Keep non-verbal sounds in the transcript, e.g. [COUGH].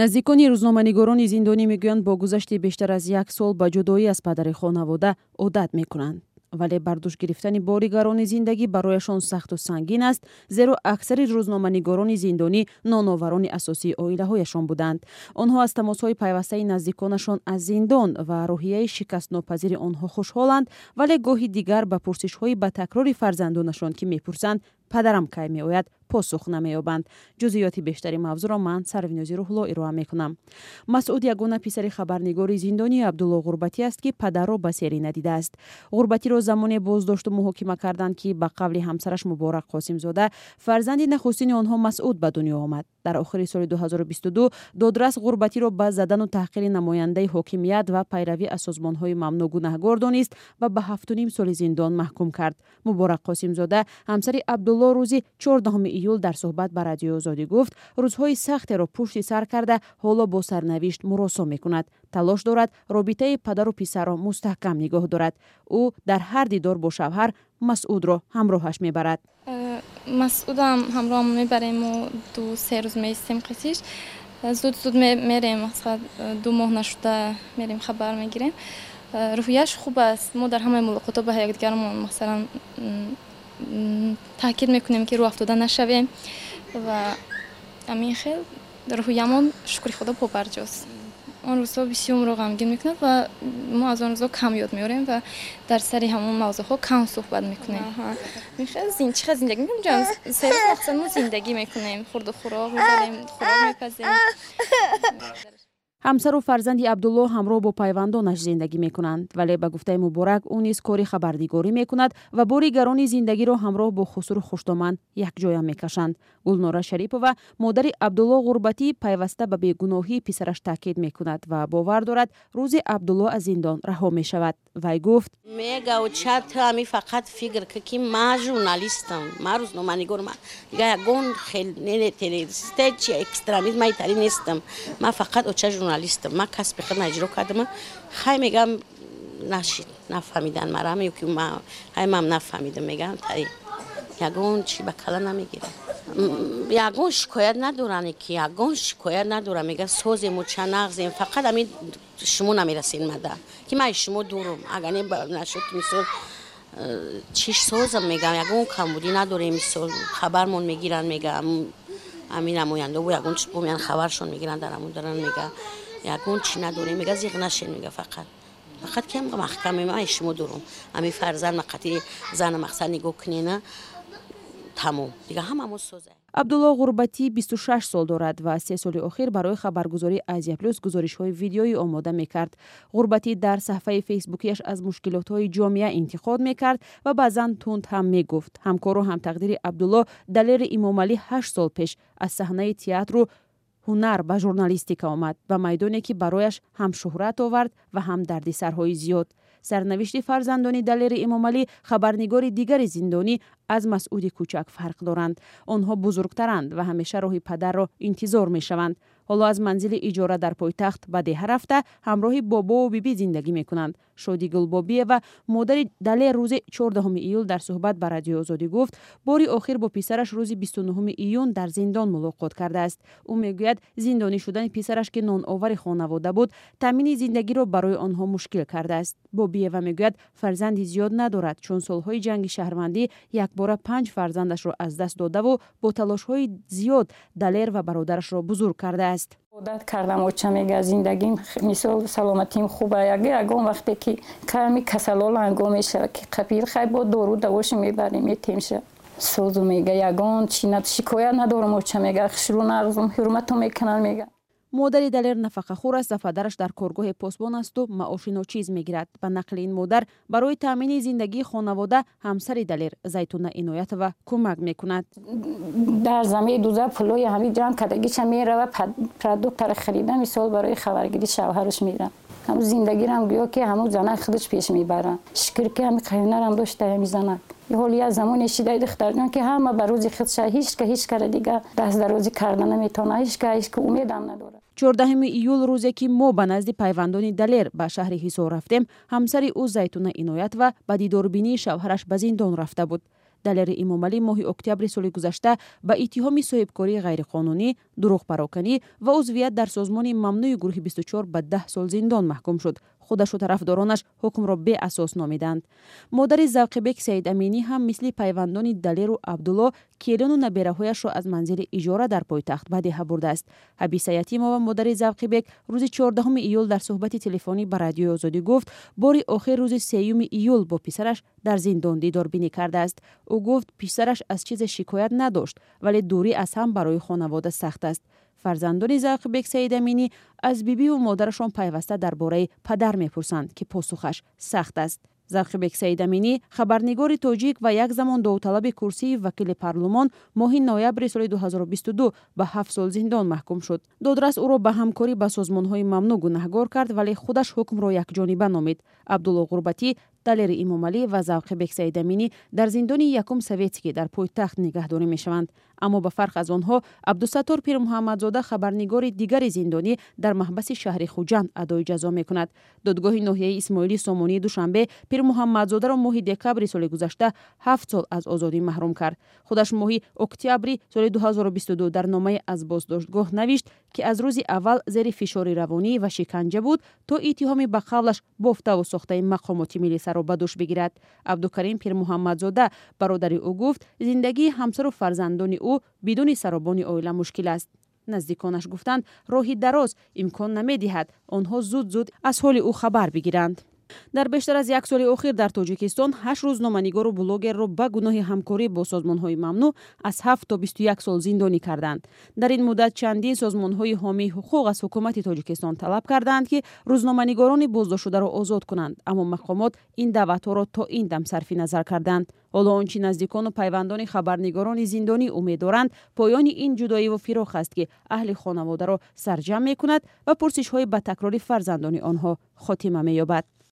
наздикони рӯзноманигорони зиндонӣ мегӯянд бо гузашти бештар аз як сол ба ҷудоӣ аз падари хонавода одат мекунанд. Вале бардӯш гирифтани бори гарони зиндагӣ барояшон сахту сангин аст зеро аксари рӯзноманигорони зиндонӣ ноноварони асосии оилаҳояшон буданд. Онҳо аз тамосҳои пайвастаи наздиконашон аз зиндон ва рӯҳияи шикастнопазири онҳо хушҳоланд вале гоҳи дигар ба пурсишҳои ба такрори фарзандонашон ки мепурсанд падарам кай меояд посух намеёбанд ҷузъиёти бештари мавзӯъро ман сарвинёзи рӯҳло ироа мекунам. Масъуд ягона писари хабарнигори зиндонӣ абдулло ғурбатӣ аст ки падарро ба серӣ надидааст ғурбатиро замоне боздошту муҳокима карданд ки ба қавли ҳамсараш муборак қосимзода фарзанди нахустини онҳо масъуд ба дунё омад дар охири соли 2022 додрас ғурбатиро ба задану таҳқири намояндаи ҳокимият ва пайравӣ аз созмонҳои мамнӯъ гунаҳгор донист ва ба ҳафтуним соли зиндон маҳкум кард. Муборак қосимзода ҳамсари абдулло рӯзи 14 июл дар суҳбат ба радиои озодӣ гуфт рӯзҳои сахтеро пушти сар карда ҳоло бо сарнавишт муросо мекунад. Талош дорад робитаи падару писарро мустаҳкам нигоҳ дорад. Ӯ дар ҳар дидор бо шавҳар масъудро ҳамроҳаш мебарад э, масъудам ҳамроҳам мебарему ду се рӯз меистем қисиш. зуд зуд мерем ду моҳ нашуда мерем хабар мегирем. рӯҳияш хуб аст. мо дар ҳамаи мулоқотҳо ба якдигарамон масалан таъкид мекунем ки рӯ афтода нашавем ва амин хел. рӯҳиямон шукри худо побарҷост он рӯзҳо бисёрро ғамгин мекунад ва мо аз он рӯзҳо кам ёд меорем ва дар сари ҳамон мавзӯъҳо кам суҳбат мекунем. Хел зиндагӣ мекунем [LAUGHS] серӯз мақсад мо зиндагӣ мекунем. Хурду хӯрок мебарем хӯрок мепазем [LAUGHS] ҳамсару фарзанди абдулло ҳамроҳ бо пайвандонаш зиндагӣ мекунанд вале ба гуфтаи муборак ӯ низ кори хабарнигорӣ мекунад ва бори гарони зиндагиро ҳамроҳ бо хусуру хуштоман якҷоя мекашанд. Гулнора шарипова модари абдулло ғурбатӣ пайваста ба бегуноҳии писараш таъкид мекунад ва бовар дорад рӯзи абдулло аз зиндон раҳо мешавад. Вай гуфт мегавчад ами фақат фикр ки ма журналистам ма рӯзноманигорм дига ягон хелтерористчи экстремизм айтари нестам ма фақат оча журналист журналистам. Ман касби худам иҷро кардам. Хай мегам нашид нафаҳмидан марам ё ки хай ман нафаҳмидам мегам. Таи ягон чи ба кала намегирам. Ягон шикоят надоране ки ягон шикоят надорам мегам созему ча нағзем. Фақат ами шумо намерасед мада ки ман шумо дурам агар не нашуд мисол э, чиш созам мегам. Ягон камбудӣ надорем мисол хабармон мегиранд мегам. Ами намояндаву ягон чи бомиян хабаршон мегиранд дарамон даран мега ягон чӣ надорем мега зиқ нашен мега фақат. Фақат кем маҳкаме ма шумо дурум. Ами фарзанд мақати зана мақсад нигоҳ кунена тамом. Дига ҳамамо соза абдулло ғурбатӣ 26 сол дорад ва се соли охир барои хабаргузории азия плюс гузоришҳои видеоӣ омода мекард. Ғурбатӣ дар саҳфаи фейсбукиаш аз мушкилотҳои ҷомеа интиқод мекард ва баъзан тунд ҳам мегуфт. Ҳамкору ҳамтақдири абдулло далери имомалӣ ҳашт сол пеш аз саҳнаи театру ҳунар ба журналистика омад ба майдоне ки барояш ҳам шӯҳрат овард ва ҳам дардисарҳои зиёд. Сарнавишти фарзандони далери имомалӣ хабарнигори дигари зиндонӣ аз масъуди кӯчак фарқ доранд. Онҳо бузургтаранд ва ҳамеша роҳи падарро интизор мешаванд ҳоло аз манзили иҷора дар пойтахт ба деҳа рафта ҳамроҳи бобову бибӣ зиндагӣ мекунанд. Шодӣ гулбобиева модари дале рӯзи 14 июл дар суҳбат ба радиои озодӣ гуфт бори охир бо писараш рӯзи 29 июн дар зиндон мулоқот кардааст ӯ мегӯяд зиндонӣ шудани писараш ки ноновари хонавода буд таъмини зиндагиро барои онҳо мушкил кардааст бобиева мегӯяд фарзанди зиёд надорад чун солҳои ҷанги шаҳрвандӣ якбора панҷ фарзандашро аз даст додаву бо талошҳои зиёд далер ва бародарашро бузург кардааст аст одат кардам оча мега зиндагим мисол саломатим хуба ягон вақте ки ками касалол ангом мешава ки қапил хай бо дору давоши мебарем метемша созу мега ягон чи шикоят надорам оча мега хишру нағзум ҳурмату мекунад мега модари далер нафақахӯр аст ва падараш дар коргоҳи посбон асту маоши ночиз мегирад. Ба нақли ин модар барои таъмини зиндагии хонавода ҳамсари далер зайтуна иноятова кӯмак мекунад. Дар замеи дуза пулои ҳами ҷамъ кардагиша мерава продуктара харида мисол барои хабаргирӣ шавҳараш мера ҳаму зиндагирам гӯё ки ҳаму занак худаш пеш мебарад. Шукр ки ҳами қайнарам дошта ҳами занак. Ҳоли як замоне шидаи духтарҷон ки ҳама ба рӯзи худша ҳичка ҳеч кара дига дастдарозӣ карда наметавона ҳичка ҳичка умедам надорад чордаҳуми июл рӯзе ки мо ба назди пайвандони далер ба шаҳри ҳисор рафтем ҳамсари ӯ зайтуна иноятова ба дидорбинии шавҳараш ба зиндон рафта буд. Далери имомалӣ моҳи октябри соли гузашта ба иттиҳоми соҳибкории ғайриқонунӣ дурӯғпароканӣ ва узвият дар созмони мамнӯи гурӯҳи 24 ба даҳ сол зиндон маҳкум шуд худашу тарафдоронаш ҳукмро беасос номиданд. Модари завқибек саидаминӣ ҳам мисли пайвандони далеру абдулло келону набераҳояшро аз манзили иҷора дар пойтахт бадеҳа бурдааст ҳабиса ятимова модари завқибек рӯзи 14 июл дар суҳбати телефонӣ ба радиои озодӣ гуфт бори охир рӯзи сеюми июл бо писараш дар зиндон дидорбинӣ кардааст ӯ гуфт писараш аз чизе шикоят надошт вале дурӣ аз ҳам барои хонавода сахт аст фарзандони завқибек саидаминӣ аз бибиву модарашон пайваста дар бораи падар мепурсанд ки посухаш сахт аст. Завқибек саидаминӣ хабарнигори тоҷик ва як замон довталаби курсии вакили парлумон моҳи ноябри соли 2022 ба ҳафт сол зиндон маҳкум шуд. Додрас ӯро ба ҳамкорӣ ба созмонҳои мамнӯъ гунаҳгор кард вале худаш ҳукмро якҷониба номид. Абдулло ғурбатӣ далери имомалӣ ва завқибек саидаминӣ дар зиндони якум советский дар пойтахт нигаҳдорӣ мешаванд. Аммо ба фарқ аз онҳо абдусаттор пирмуҳаммадзода хабарнигори дигари зиндонӣ дар маҳбаси шаҳри хуҷанд адои ҷазо мекунад. Додгоҳи ноҳияи исмоилӣ сомонии душанбе пирмуҳаммадзодаро моҳи декабри соли гузашта ҳафт сол аз озодӣ маҳрум кард. Худаш моҳи октябри соли 2022 дар номаи аз боздоштгоҳ навишт ки аз рӯзи аввал зери фишори равонӣ ва шиканҷа буд то иттиҳоми ба қавлаш бофтаву сохтаи мақомоти миллӣ саро ба дӯш бигирад. Абдукарим пирмуҳаммадзода бародари ӯ гуфт зиндагии ҳамсару фарзандони ӯ бидуни саробони оила мушкил аст наздиконаш гуфтанд роҳи дароз имкон намедиҳад онҳо зуд зуд аз ҳоли ӯ хабар бигиранд дар бештар аз як соли охир дар тоҷикистон ҳашт рӯзноманигору блогерро ба гуноҳи ҳамкорӣ бо созмонҳои мамнӯъ аз ҳафт то бисту як сол зиндонӣ карданд. Дар ин муддат чандин созмонҳои ҳомии ҳуқуқ аз ҳукумати тоҷикистон талаб карданд ки рӯзноманигорони боздоштшударо озод кунанд. Аммо мақомот ин даъватҳоро то ин дам сарфи назар карданд. Ҳоло он чи наздикону пайвандони хабарнигорони зиндонӣ умед доранд. Поёни ин ҷудоиву фироқ аст ки аҳли хонаводаро сарҷам мекунад ва пурсишҳои ба такрори фарзандони онҳо хотима меёбад